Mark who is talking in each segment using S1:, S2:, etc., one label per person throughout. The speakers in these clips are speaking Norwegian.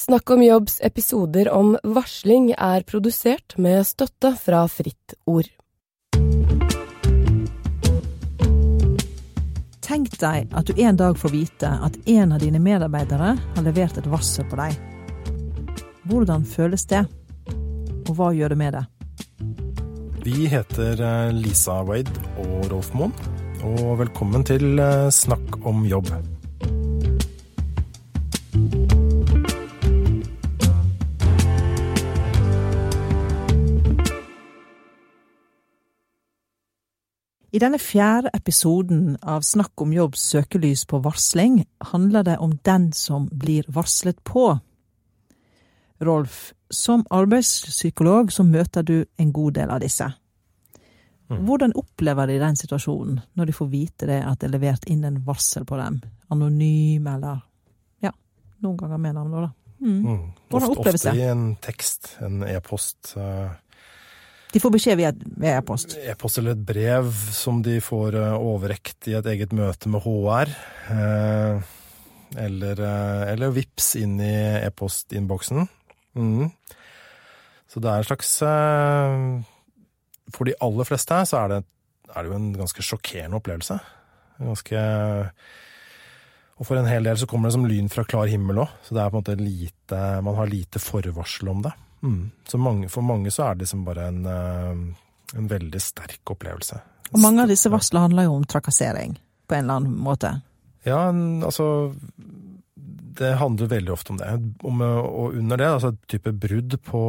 S1: Snakk om jobbs episoder om varsling er produsert med støtte fra Fritt Ord.
S2: Tenk deg at du en dag får vite at en av dine medarbeidere har levert et varsel på deg. Hvordan føles det, og hva gjør det med det?
S3: Vi heter eh, Lisa Wade og Rolf Moen, og velkommen til eh, Snakk om jobb.
S2: I denne fjerde episoden av Snakk om jobb søkelys på varsling handler det om den som blir varslet på. Rolf, som arbeidspsykolog så møter du en god del av disse.
S3: Mm.
S2: Hvordan opplever de den situasjonen, når de får vite det at det er levert inn en varsel på dem? Anonym, eller ja, noen ganger med navn, da. Mm.
S3: Mm.
S2: Hvordan oppleves det?
S3: ofte i en tekst, en e-post. eh,
S2: De får beskjed via e-post.
S3: E-post eller et brev som de får eh, overrekt i et eget møte med HR. eh, Eller, eh, eller vips inn i e-postinnboksen. Mm. Så det er en slags For de aller fleste så er det, er det jo en ganske sjokkerende opplevelse. Ganske Og for en hel del så kommer det som lyn fra klar himmel òg, så det er på en måte lite Man har lite forvarsel om det. Mm. Så mange, for mange så er det liksom bare en, eh, en veldig sterk opplevelse.
S2: Og mange av disse varslene handler jo om trakassering, på en eller annen måte.
S3: Ja, altså Det handler veldig ofte om det. Om, og under det, altså et type brudd på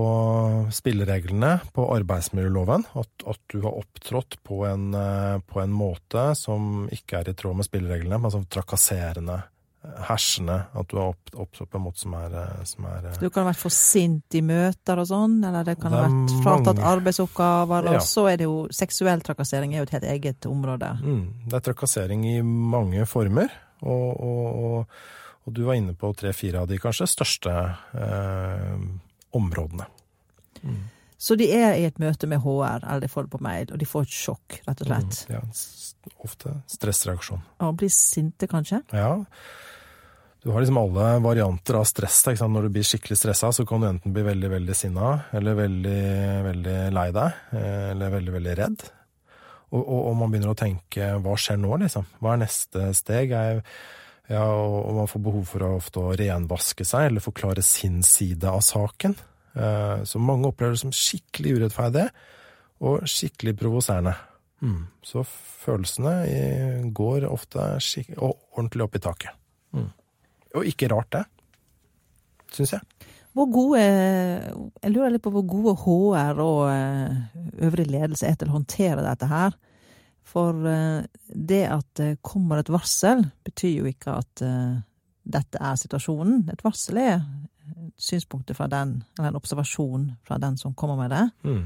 S3: spillereglene på arbeidsmiljøloven. At, at du har opptrådt på en, eh, på en måte som ikke er i tråd med spillereglene. Altså trakasserende, eh, hersende. At du har opp, opptrådt på en måte som er, eh, som er eh,
S2: Du kan ha vært for sint i møter og sånn, eller det kan ha
S3: Det ha
S2: vært fratatt
S3: mange-
S2: arbeidsoppgaver,
S3: Ja.
S2: og så er det jo seksuell trakassering er jo et helt eget område.
S3: Mm, det er trakassering i mange former, og, og, og, og du var inne på tre-fire av de kanskje største eh, områdene.
S2: Så de er i et møte med HR, eller de får det på mail, og de får et sjokk, rett og slett.
S3: Mm, ja, ofte stressreaksjon.
S2: Og blir sinte, kanskje.
S3: Ja. Du har liksom alle varianter av stress. Ikke sant? Når du blir skikkelig stressa, så kan du enten bli veldig veldig sinna, eller veldig veldig lei deg, eh, eller veldig veldig redd. Og, og, og man begynner å tenke hva skjer nå, liksom? Hva er neste steg? Jeg, ja, og, og man får behov for å ofte å renvaske seg, eller forklare sin side av saken. Eh, så mange opplever det som skikkelig urettferdig, og skikkelig provoserende. Mm. Så følelsene går ofte ordentlig opp i taket. Mm. Og ikke rart, det. Syns jeg.
S2: Hvor gode Jeg lurer litt på hvor gode HR og eh, øvrig ledelse er til å håndtere dette her. For eh, det at det kommer et varsel, betyr jo ikke at dette er situasjonen. Et varsel er synspunktet fra den, eller en observasjon fra den som kommer med det.
S3: Mm.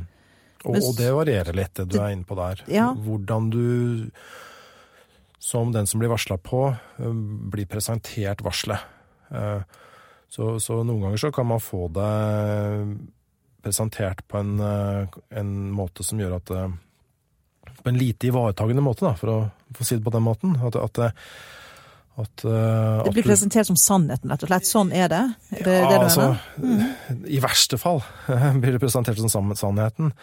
S3: Og,
S2: Men
S3: og det varierer litt, det du er inne på der.
S2: Ja.
S3: Hvordan du, som den som blir varsla på, eh, blir presentert varselet. Eh, Så, så noen ganger så kan man få det presentert på en, eh, en måte som gjør at det På en lite ivaretagende måte, da, for å få si det på den måten. At, at, at, uh,
S2: Det blir presentert som sannheten, rett og slett. Sånn er det. Er det det
S3: ja,
S2: du
S3: altså,
S2: mener?
S3: I verste fall blir det presentert som sannheten.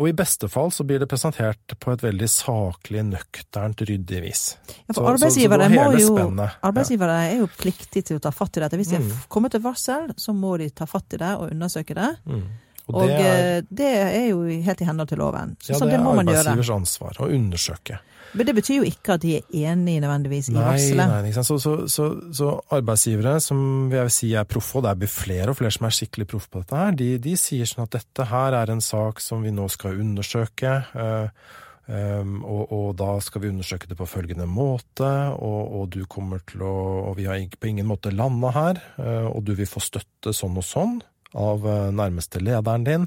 S3: Og i beste fall så blir det presentert på et veldig saklig, nøkternt, ryddig vis.
S2: Ja,
S3: for
S2: for
S3: så- så
S2: arbeidsgivere,
S3: det
S2: må jo,
S3: ja.
S2: arbeidsgivere er jo pliktige til å ta fatt i dette. Hvis de
S3: Mm.
S2: er kommet til varsel, så må de ta fatt i det og undersøke det.
S3: Mm. Og,
S2: Og
S3: det er,
S2: eh, det er jo helt i henhold til loven. Så,
S3: ja,
S2: så
S3: det
S2: det
S3: er
S2: må man gjøre.
S3: arbeidsgivers ansvar å undersøke.
S2: Men det betyr jo ikke at de er enig nødvendigvis i
S3: Nei,
S2: varselet.
S3: nei, ikke sant? Så, så, så, så arbeidsgivere som vil jeg si er proffe, og det blir flere og flere som er skikkelig proffe på dette her, de, de sier sånn at dette her er en sak som vi nå skal undersøke. Øh, Um, og, og da skal vi undersøke det på følgende måte, og, og du kommer til å Og vi har på ingen måte landa her, uh, og du vil få støtte sånn og sånn av eh, nærmeste lederen din,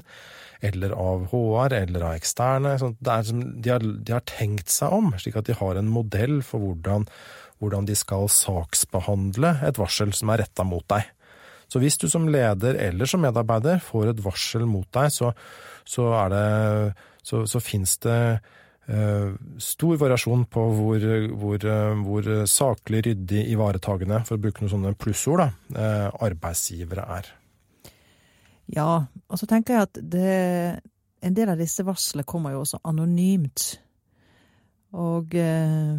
S3: eller av HR, eller av eksterne. Sånn, som, de, har, de har tenkt seg om, slik at de har en modell for hvordan, hvordan de skal saksbehandle et varsel som er retta mot deg. Så hvis du som leder eller som medarbeider får et varsel mot deg, så, så det Så, så finnes det Uh, stor variasjon på hvor, hvor, uh, hvor saklig, ryddig, ivaretagende, for å bruke noen sånne plussord, da, uh, arbeidsgivere er.
S2: Ja, og så tenker jeg at det, en del av disse varslene kommer jo også anonymt. Og eh,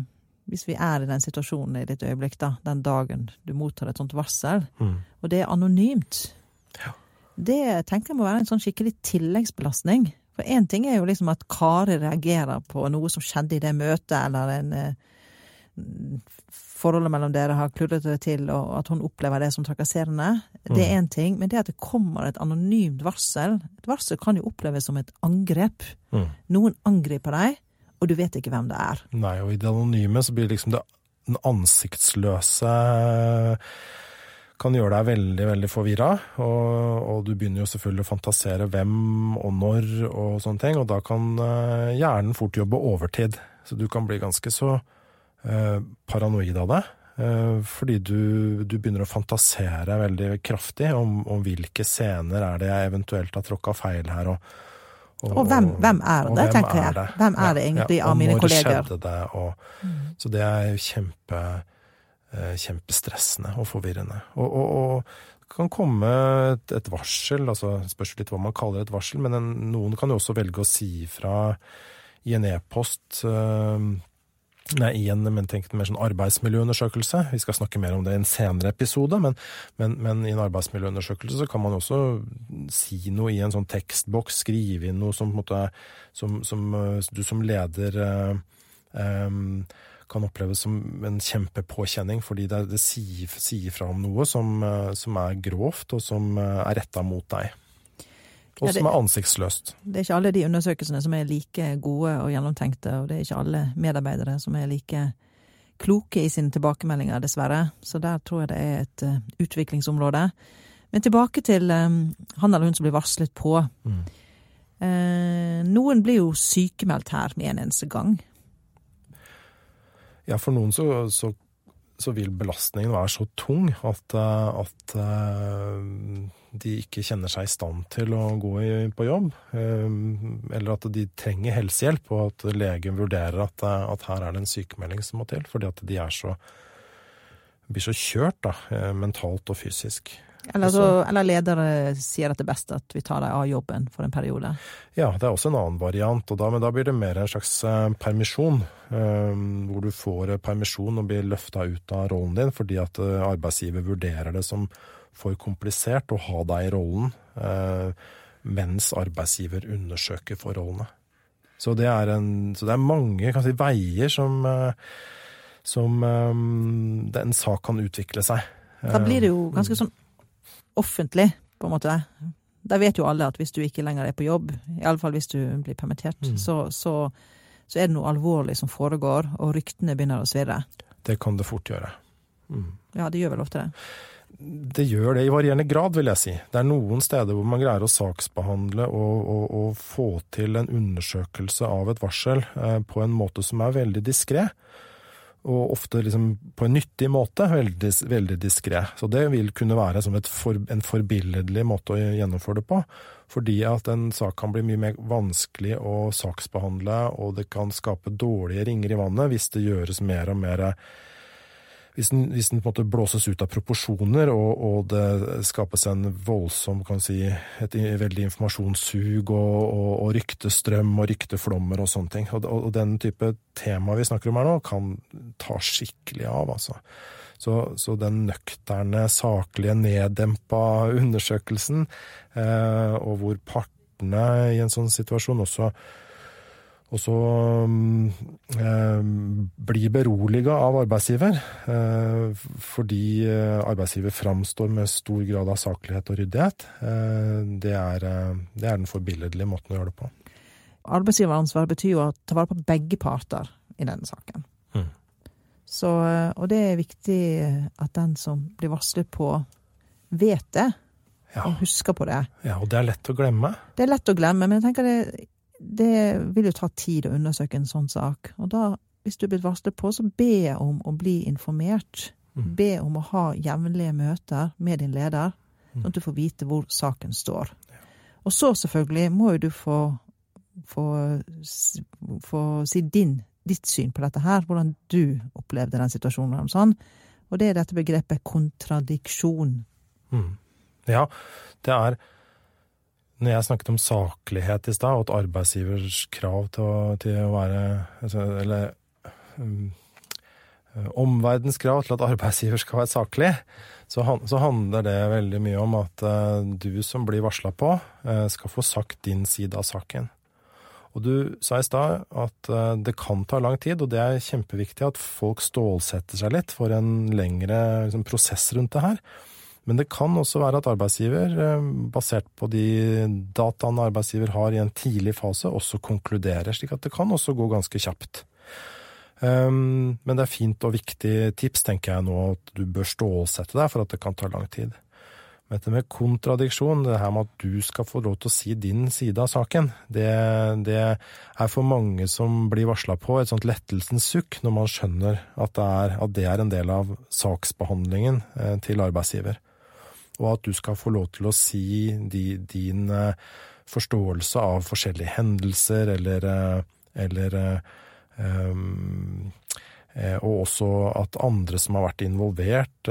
S2: hvis vi er i den situasjonen i ditt øyeblikk, da, den dagen du mottar et sånt varsel,
S3: Mm.
S2: og det er anonymt,
S3: Ja.
S2: det tenker jeg må være en sånn skikkelig tilleggsbelastning. For én ting er jo liksom at Kari reagerer på noe som skjedde i det møtet, eller en eh, Forholdet mellom dere har kludret det til, og at hun opplever det som trakasserende. Det er én ting, men det at det kommer et anonymt varsel Et varsel kan jo oppleves som et angrep.
S3: Mm.
S2: Noen angriper deg, og du vet ikke hvem det er.
S3: Nei, og i det anonyme så blir liksom det den ansiktsløse kan gjøre deg veldig, veldig forvirra. Og, og du begynner jo selvfølgelig å fantasere hvem og når og sånne ting, og da kan eh, hjernen fort jobbe overtid. Så du kan bli ganske så paranoid av det. eh, fordi du, du begynner å fantasere veldig kraftig om, om hvilke scener er det jeg eventuelt har tråkka feil her. og
S2: Og hvem, hvem er
S3: og
S2: det,
S3: hvem
S2: tenker
S3: er
S2: jeg.
S3: det?
S2: Hvem er det egentlig
S3: ja,
S2: av
S3: og
S2: mine kolleger?
S3: skjedde det? Og, Så det er kjempe, eh, kjempestressende og forvirrende. Og, og, og kan komme et, et varsel, altså spørs litt hva man kaller et varsel, men en, noen kan jo også velge å si fra i en e-post eh, Nei, i en men tenkt mer sånn arbeidsmiljøundersøkelse. Vi skal snakke mer om det i en senere episode, men, men, men i en arbeidsmiljøundersøkelse så kan man også si noe i en sånn tekstboks, skrive inn noe som, måte, som, som eh, du som leder eh, kan oppleves som en kjempepåkjenning, fordi det, det sier, sier fra om noe som, eh, som er grovt, og som eh, er retta mot deg. Og
S2: Ja,
S3: som er ansiktsløst.
S2: Det er ikke alle de undersøkelsene som er like gode og gjennomtenkte, og det er ikke alle medarbeidere som er like kloke i sine tilbakemeldinger, dessverre. Så der tror jeg det er et uh, utviklingsområde. Men tilbake til um, han eller hun som blir varslet på.
S3: Mm.
S2: Uh, noen blir jo sykemeldt her med en eneste gang.
S3: Ja, for noen så, så, så vil belastningen være så tung at, at eh, de ikke kjenner seg i stand til å gå i, på jobb. Eh, Eller at de trenger helsehjelp, og at legen vurderer at, eh, at her er det en sykemelding som må til. Fordi at de er så, blir så kjørt, da, eh, mentalt og fysisk.
S2: Eller, så, eller ledere sier at det er best at vi tar deg av jobben for en periode.
S3: Ja, det er også en annen variant, og da, men da blir det mer en slags permisjon. hvor du får permisjon og blir løfta ut av rollen din fordi at arbeidsgiver vurderer det som for komplisert å ha deg i rollen, eh, mens arbeidsgiver undersøker forholdene. Så det er, en, så det er mange kan si, veier som, eh, som eh, en sak kan utvikle seg.
S2: Da blir det jo ganske sånn offentlig, på en måte. Da vet jo alle at hvis du ikke lenger er på jobb, iallfall hvis du blir permittert,
S3: Mm.
S2: så, så, så er det noe alvorlig som foregår, og ryktene begynner å svirre.
S3: Det kan det fort gjøre. Mm.
S2: Ja, det gjør vel ofte det.
S3: Det gjør det i varierende grad, vil jeg si. Det er noen steder hvor man greier å saksbehandle og, og, og få til en undersøkelse av et varsel eh, på en måte som er veldig diskré. Og ofte liksom på en nyttig måte, veldig, veldig diskré. Så det vil kunne være for, en forbilledlig måte å gjennomføre det på. Fordi at en sak kan bli mye mer vanskelig å saksbehandle, og det kan skape dårlige ringer i vannet hvis det gjøres mer og mer hvis den, hvis den på en måte blåses ut av proporsjoner, og, og det skapes en voldsom, kan si, et veldig informasjonssug og, og, og ryktestrøm og rykteflommer og sånne ting. Og, og, den type tema vi snakker om her nå, kan ta skikkelig av, altså. Så, så den nøkterne, saklige, neddempa undersøkelsen, eh, og hvor partene i en sånn situasjon også og så eh, bli beroliga av arbeidsgiver, eh, fordi eh, arbeidsgiver framstår med stor grad av saklighet og ryddighet. Eh, det, er, eh, det er den forbilledlige måten å gjøre det på.
S2: Arbeidsgiveransvar betyr jo å ta vare på begge parter i denne saken.
S3: Mm.
S2: Så, eh, og det er viktig at den som blir varslet på, vet det,
S3: Ja,
S2: og husker på det.
S3: ja, og det er lett å glemme.
S2: Det er lett å glemme, men jeg tenker det, det vil jo ta tid å undersøke en sånn sak. Og da, hvis du er blitt varslet på, så be om å bli informert.
S3: Mm.
S2: Be om å ha jevnlige møter med din leder,
S3: Mm.
S2: sånn at du får vite hvor saken står. Og så selvfølgelig må jo du få få, få si din, ditt syn på dette her, hvordan du opplevde den situasjonen. Sånn. Og det er dette begrepet kontradiksjon.
S3: Mm. Ja, det er Når jeg snakket om saklighet i stad, og at arbeidsgivers krav til å, til å være altså, Eller um, omverdens krav til at arbeidsgiver skal være saklig, så, så, handler det veldig mye om at uh, du som blir varsla på, uh, skal få sagt din side av saken. Og du sa i stad at uh, det kan ta lang tid, og det er kjempeviktig at folk stålsetter seg litt for en lengre liksom, prosess rundt det her. Men det kan også være at arbeidsgiver, eh, basert på de dataene arbeidsgiver har i en tidlig fase, også konkluderer, slik at det kan også gå ganske kjapt. Um, men det er fint og viktig tips, tenker jeg nå, at du bør stålsette deg for at det kan ta lang tid. Men dette med kontradiksjon, det her med at du skal få lov til å si din side av saken, det, det er for mange som blir varsla på et sånt lettelsens sukk når man skjønner at det, er, at det er en del av saksbehandlingen eh, til arbeidsgiver og at du skal få lov til å si de, din eh, forståelse av forskjellige hendelser, eller, eh, eller um, Og også at andre som har vært involvert,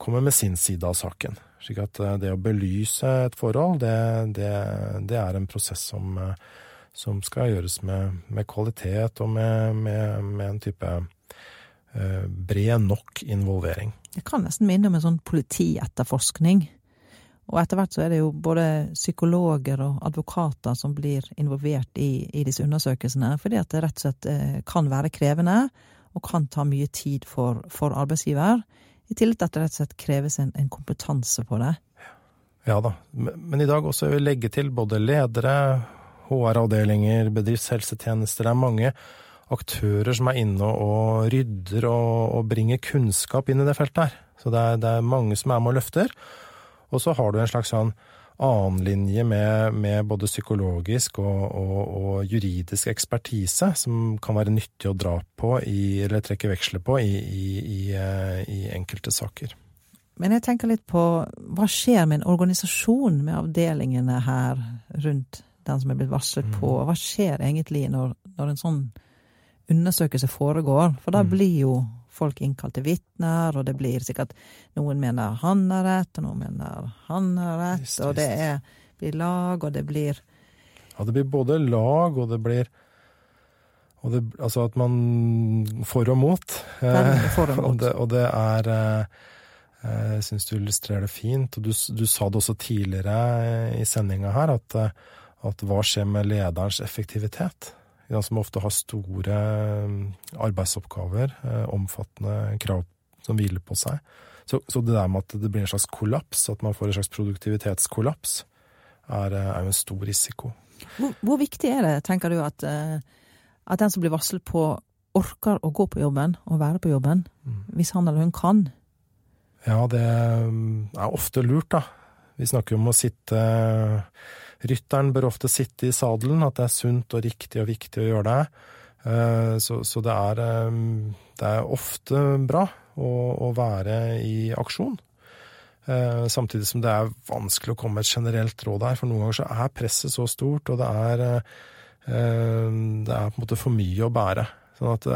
S3: kommer med sin side av saken. Slik at det å belyse et forhold, det, det, det er en prosess som, som skal gjøres med, med kvalitet og med, med, med en type bred nok involvering.
S2: Det kan nesten minne om en sånn politietterforskning. Og etter hvert så er det jo både psykologer og advokater som blir involvert i, i disse undersøkelsene, fordi at det rett og slett eh, kan være krevende og kan ta mye tid for, for arbeidsgiver. I tillegg til at det rett og slett kreves en, en kompetanse på det.
S3: Ja da, men i dag også vil jeg legge til både ledere, HR-avdelinger, bedriftshelsetjenester. Det er mange aktører som er inne og rydder og, og bringer kunnskap inn i det feltet her. Så det er, det er mange som er med og løfter. Og så har du en slags sånn annenlinje med, med både psykologisk og, og, og, juridisk ekspertise som kan være nyttig å dra på i, eller trekke veksler på i, i, eh, i, enkelte saker.
S2: Men jeg tenker litt på hva skjer med en organisasjon med avdelingene her rundt den som er blitt varslet på? Mm. Hva skjer egentlig når, når en sånn undersøkelse foregår, for da mm. blir jo folk innkalt til vitner, og det blir sikkert Noen mener han har rett, og noen mener han har rett, just, og det er, blir lag, og det blir
S3: Ja, det blir både lag, og det blir og det, altså at man For og mot.
S2: For og, mot.
S3: og, det, og det er eh, Jeg syns du illustrerer det fint. Og du, du, sa det også tidligere i sendinga her, at, at hva skjer med lederens effektivitet? Som ofte har store mm, arbeidsoppgaver, eh, omfattende krav som hviler på seg. Så, så, det der med at det blir en slags kollaps, at man får en slags produktivitetskollaps, er, eh, er jo en stor risiko.
S2: Hvor, hvor, viktig er det, tenker du, at, eh, at, den som blir varslet på, orker å gå på jobben og være på jobben, mm. hvis han eller hun kan?
S3: Ja, det mm, er ofte lurt, da. Vi snakker jo om å sitte Rytteren bør ofte sitte i sadelen, at det er sunt og riktig og viktig å gjøre det. Eh, så, så det, er, eh, det, er, ofte bra å, å være i aksjon. Eh, samtidig som det er vanskelig å komme med et generelt råd her, for noen ganger så er presset så stort, og det er, det er på en måte for mye å bære. Sånn at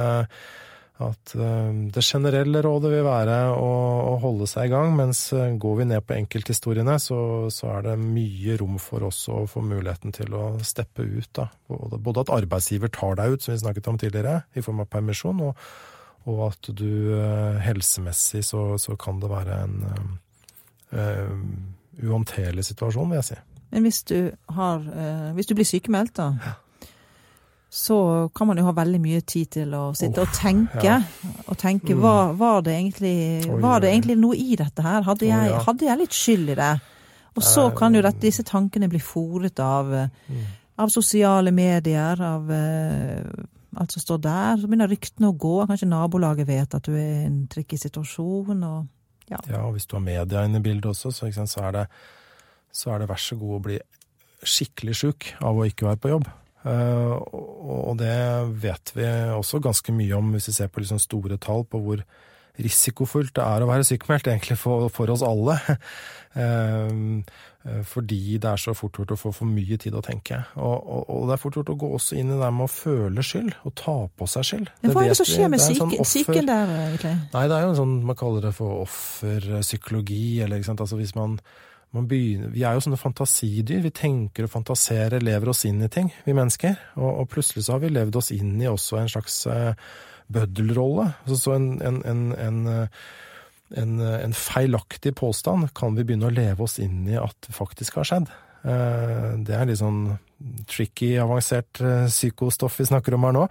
S3: at eh, det generelle rådet vil være å, å, holde seg i gang, mens eh, går vi ned på enkelthistoriene, så, så, er det mye rom for oss å få muligheten til å steppe ut. Da. Både, både, at arbeidsgiver tar deg ut, som vi snakket om tidligere, i form av permisjon, og, og at du eh, helsemessig så, så, kan det være en uh, uhåndterlig situasjon, vil jeg si.
S2: Men hvis du, har, uh, hvis du blir sykemeldt, da? Ja så kan man jo ha veldig mye tid til å sitte oh, og tenke. Ja. Og tenke mm. var, var, det egentlig, var, det egentlig, noe i dette her? Hadde jeg, oh, ja. hadde jeg litt skyld i det? Og så kan jo dette, disse tankene bli fòret av, mm. av, sosiale medier, av uh, alt som står der. Så begynner ryktene å gå. Kanskje nabolaget vet at du er i en trikkig situasjon. Og,
S3: ja. ja, og hvis du har media inne i bildet også, så, så, er det, så er det vær så god å bli skikkelig sjuk av å ikke være på jobb. Eh, og det vet vi også ganske mye om, hvis vi ser på liksom store tall på hvor risikofullt det er å være sykemeldt, egentlig for, for oss alle. Ehm, eh, fordi det er så fort gjort å få for mye tid å tenke. Og, og, og, det er fort gjort å gå også inn i det med å føle skyld, og ta på seg skyld.
S2: Men hva er det som skjer med psyken sånn der, egentlig?
S3: Nei, det er jo en sånn, man kaller det for offerpsykologi, eller ikke sant. Altså hvis man begynner, vi er jo sånne fantasidyr. Vi tenker og fantaserer, lever oss inn i ting, vi mennesker. Og, og plutselig så har vi levd oss inn i også en slags uh, bøddelrolle. Altså, så en, en, en, en uh, en, feilaktig påstand kan vi begynne å leve oss inn i at det faktisk har skjedd. Eh, det er litt sånn tricky, avansert eh, psykostoff vi snakker om her nå,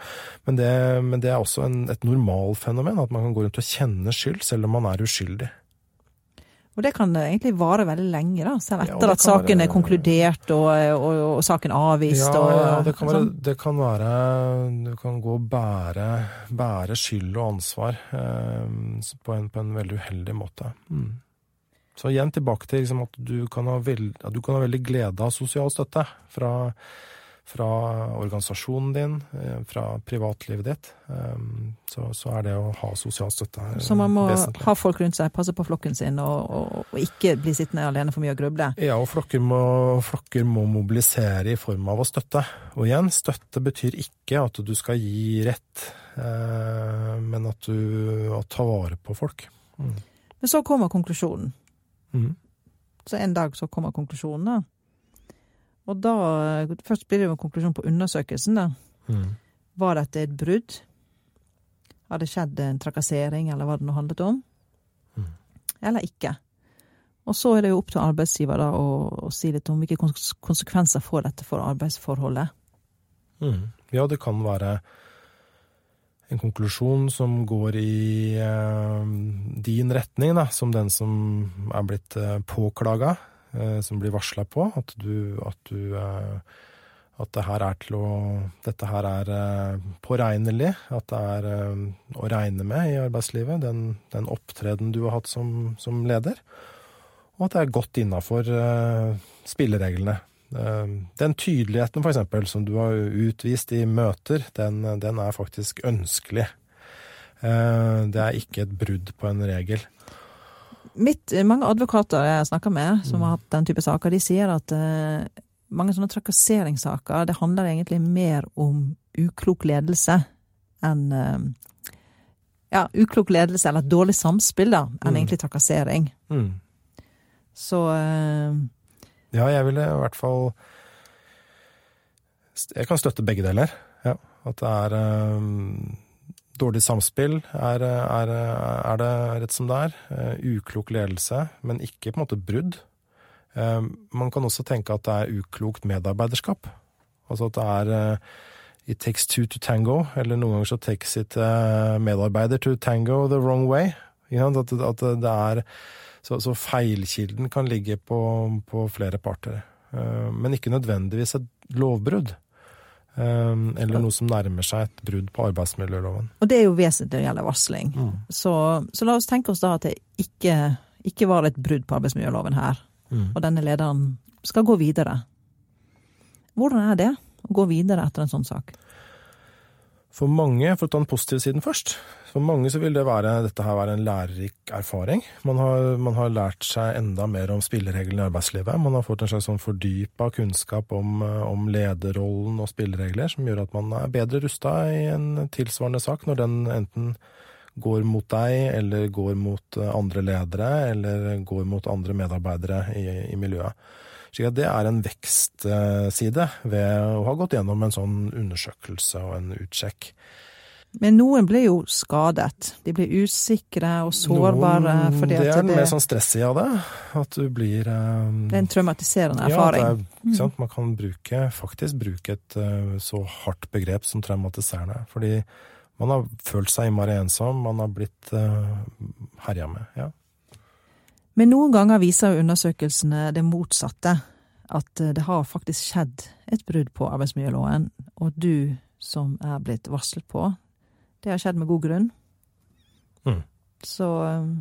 S3: men det, men det er også et normalfenomen, at man kan gå rundt og kjenne skyld selv om man er uskyldig.
S2: Og det kan egentlig vare veldig lenge, da, selv etter ja, at saken være, er konkludert og, og, og, saken avvist.
S3: Ja,
S2: og,
S3: ja det, kan være, sånn. det kan være Du kan gå og bære, bære skyld og ansvar eh, på, en, på, en, veldig uheldig måte. Mm. Så igjen tilbake til liksom, at, du veld, at, du kan ha veldig glede av sosial støtte fra fra organisasjonen din, eh, fra privatlivet ditt, ehm, så, så, er det å ha sosial støtte
S2: vesentlig. Så man må vesentlig. ha folk rundt seg, passe på flokken sin, og, og, og, ikke bli sittende alene for mye og gruble?
S3: Ja, og flokker må, flokker må, mobilisere i form av å støtte. Og igjen, støtte betyr ikke at du skal gi rett, eh, men at du tar vare på folk. Mm.
S2: Men så kommer konklusjonen.
S3: Mm.
S2: Så en dag så kommer konklusjonen, da. Og da Først blir det jo en konklusjon på undersøkelsen, da.
S3: Mm.
S2: Var dette et brudd? Har det skjedd en trakassering, eller hva det nå handlet om?
S3: Mm.
S2: Eller ikke? Og så er det jo opp til arbeidsgiver da å, å si litt om hvilke konsekvenser får dette for arbeidsforholdet.
S3: Mm. Ja, det kan være en konklusjon som går i eh, din retning, da, som den som er blitt eh, påklaga. Eh, som blir varsla på. At du, at du eh, at det her er til å Dette her er eh, påregnelig. At det er å regne med i arbeidslivet. Den, den opptreden du har hatt som, som, leder. Og at det er godt innafor spillereglene. Den tydeligheten, for eksempel, som du har utvist i møter, den, den er faktisk ønskelig. Det er ikke et brudd på en regel
S2: mitt, mange advokater jeg snakker med, som har hatt den type saker, de sier at uh, mange sånne trakasseringssaker, det handler egentlig mer om uklok ledelse enn uh, Ja, uklok ledelse eller dårlig samspill, da, enn mm. egentlig trakassering.
S3: Mm.
S2: Så uh,
S3: Ja, jeg ville i hvert fall Jeg kan støtte begge deler. Ja. At det er Dårlig samspill er, er, er, det rett som det er. Uh, uklok ledelse, men ikke på en måte brudd. Uh, man kan også tenke at det er uklokt medarbeiderskap. Altså at det er uh, It takes two to tango, eller noen ganger så takes it medarbeider to tango the wrong way. At, at det er så, så, feilkilden kan ligge på, på flere parter. Men ikke nødvendigvis et lovbrudd. Ehm, eller noe som nærmer seg et brudd på arbeidsmiljøloven.
S2: Og det er jo vesentlig når det gjelder varsling.
S3: Mm.
S2: Så, så, la oss tenke oss da at det ikke, ikke var et brudd på arbeidsmiljøloven her,
S3: mm.
S2: og denne lederen skal gå videre. Hvordan er det å gå videre etter en sånn sak?
S3: For mange, for å ta den positive siden først, for mange så vil det være, dette her være en lærerik erfaring. Man har, man har lært seg enda mer om spillereglene i arbeidslivet. Man har fått en slags sånn fordypa kunnskap om, om, lederrollen og spilleregler, som gjør at man er bedre rusta i en tilsvarende sak, når den enten går mot deg, eller går mot andre ledere, eller går mot andre medarbeidere i, i miljøet. Så det er en vekstside ved å ha gått gjennom en sånn undersøkelse og en utsjekk.
S2: Men noen blir jo skadet. De blir usikre og sårbare.
S3: Noen, det er den mer sånn stressige av det. At du blir um,
S2: Det er en traumatiserende erfaring. Ja,
S3: det er, Man kan bruke, faktisk bruke et uh, så hardt begrep som traumatiserende. Fordi man har følt seg innmari ensom, man har blitt uh, herja med. ja.
S2: Men noen ganger viser undersøkelsene det motsatte. At eh, det har faktisk skjedd et brudd på arbeidsmiljøloven, og du som er blitt varslet på, det har skjedd med god grunn.
S3: Mm.
S2: Så eh,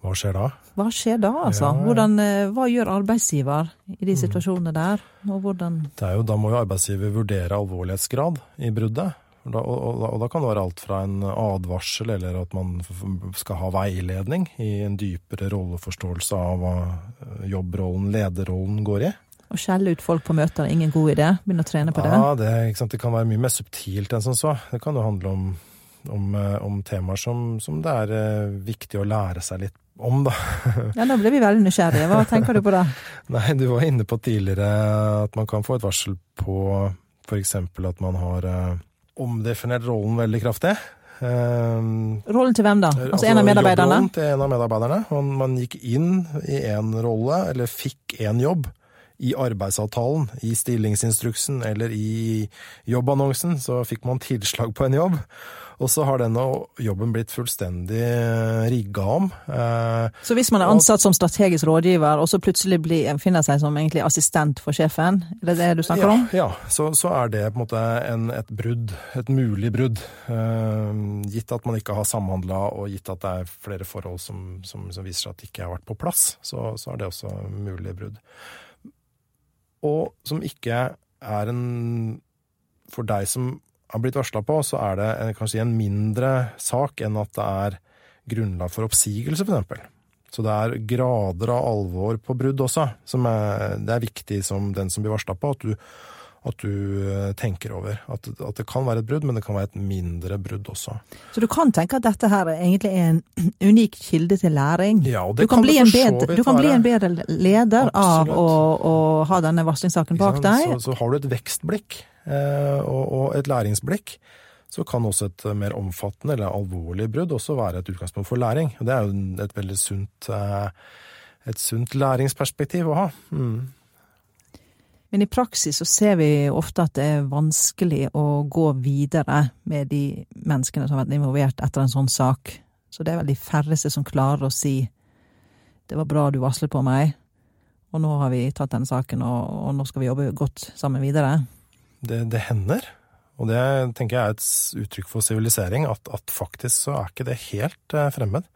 S3: Hva skjer da?
S2: Hva skjer da, altså? Ja, ja. Hvordan, eh, hva gjør arbeidsgiver i de mm. situasjonene der, og hvordan
S3: jo, Da må jo arbeidsgiver vurdere alvorlighetsgrad i bruddet. Og da, og, og da, kan det være alt fra en advarsel eller at man skal ha veiledning i en dypere rolleforståelse av hva eh, jobbrollen, lederrollen, går i.
S2: Å skjelle ut folk på møter er ingen god idé? Begynne å trene på det?
S3: Ja, det, det, kan være mye mer subtilt enn som så. Det kan jo handle om, om, eh, om temaer som, som, det er eh, viktig å lære seg litt om, da.
S2: ja, nå ble vi veldig nysgjerrige. Hva tenker du på da?
S3: Nei, du var inne på tidligere at man kan få et varsel på f.eks. at man har omdefinert rollen veldig kraftig.
S2: Um, rollen til hvem da? Altså, altså en av medarbeiderne?
S3: Rollen til en av medarbeiderne. Man, man gikk inn i én rolle, eller fikk én jobb, i arbeidsavtalen, i stillingsinstruksen eller i jobbannonsen, så fikk man tilslag på en jobb. Og så har denne jobben blitt fullstendig eh, rigga om.
S2: Eh, så hvis man er ansatt som strategisk rådgiver, og så plutselig blir, finner seg som egentlig assistent for sjefen, er det det du snakker
S3: ja,
S2: om?
S3: Ja, så, så, er det på en måte en, et brudd, et mulig brudd. Eh, gitt at man ikke har samhandla, og gitt at det er flere forhold som, som, som viser seg at det ikke har vært på plass, så, så er det også mulige brudd. Og som ikke er en For deg som har blitt varsla på, så er det kanskje en mindre sak enn at det er grunnlag for oppsigelse, f.eks. Så det er grader av alvor på brudd også. Som er, det er viktig som den som blir varsla på, at du, at du, eh, tenker over. At, at, det kan være et brudd, men det kan være et mindre brudd også.
S2: Så du kan tenke at dette her egentlig er en unik kilde til læring?
S3: Ja, og det
S2: du kan,
S3: kan,
S2: bli,
S3: en
S2: bedre, du kan bli en bedre leder Absolutt. av å, å, ha denne varslingssaken bak deg?
S3: Så, så har du et vekstblikk Eh, og et læringsblikk, så kan også et mer omfattende eller alvorlig brudd også være et utgangspunkt for læring. Det er jo et veldig sunt, eh, et sunt læringsperspektiv å ha. Mm.
S2: Men i praksis så ser vi ofte at det er vanskelig å gå videre med de menneskene som har vært involvert etter en sånn sak. Så det er vel de færreste som klarer å si 'det var bra du varslet på meg', og nå har vi tatt denne saken, og, og nå skal vi jobbe godt sammen videre
S3: det, det, hender. Og det tenker jeg er et uttrykk for sivilisering, at, at, faktisk så er ikke det helt uh, fremmed.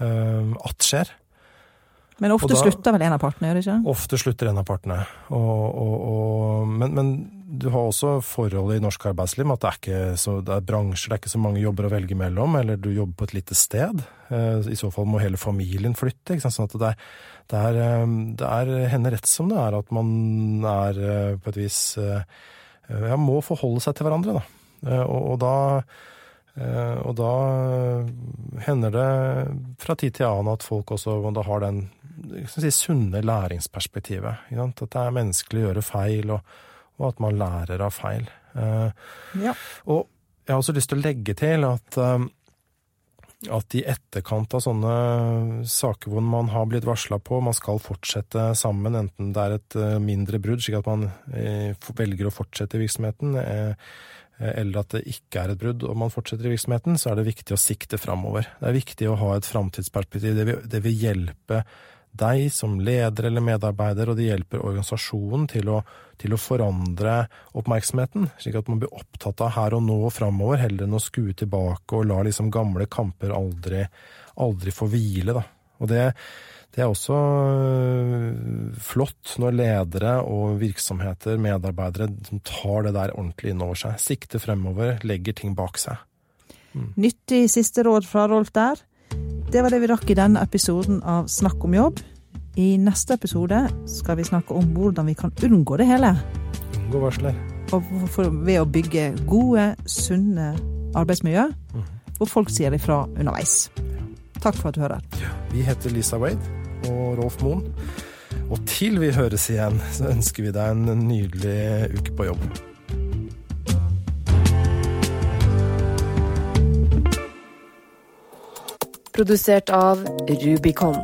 S3: Uh, at skjer.
S2: Men ofte da, slutter vel en av partene, gjør det ikke?
S3: Ofte slutter en av partene. Og, og, og, men, men, du har også forholdet i norsk arbeidsliv med at det er, så, det er bransjer, det er ikke så mange jobber å velge mellom, eller du jobber på et lite sted. Uh, I så fall må hele familien flytte. Ikke sant? Sånn at det er, det er, det er henne rett som det er at man er på et vis ja, må forholde seg til hverandre, da. Eh, og, da eh, og da hender det fra tid til annen at folk også da har den si, sunne læringsperspektivet. At det er menneskelig å gjøre feil, og, og at man lærer av feil. Eh, ja. Og jeg har også lyst til å legge til at at i etterkant av sånne saker hvor man har blitt varsla på, man skal fortsette sammen, enten det er et eh, mindre brudd, slik at man eh, velger å fortsette virksomheten, eh, eller at det ikke er et brudd og man fortsetter i virksomheten, så er det viktig å sikte framover. Det er viktig å ha et framtidsperspektiv. Det, det vil hjelpe deg som leder eller medarbeider, og det hjelper organisasjonen til å, til å, forandre oppmerksomheten, slik at man blir opptatt av her og nå og framover, heller enn å skue tilbake og la liksom gamle kamper aldri, aldri få hvile. Da. Og det, det er også øh, flott når ledere og virksomheter, medarbeidere, tar det der ordentlig inn over seg. Sikter fremover, legger ting bak seg.
S2: Mm. Nyttig siste råd fra Rolf der. Det var det vi rakk i denne episoden av Snakk om jobb. I neste episode skal vi snakke om hvordan vi kan unngå det hele.
S3: Unngå varsler.
S2: Og for, ved å bygge gode, sunne arbeidsmiljø, mm. hvor folk sier ifra underveis. Takk for at du hører.
S3: Vi heter Lisa Wade og Rolf Moen. Og til vi høres igjen, så ønsker vi deg en nydelig uke på jobb.
S1: Produsert av Rubicon.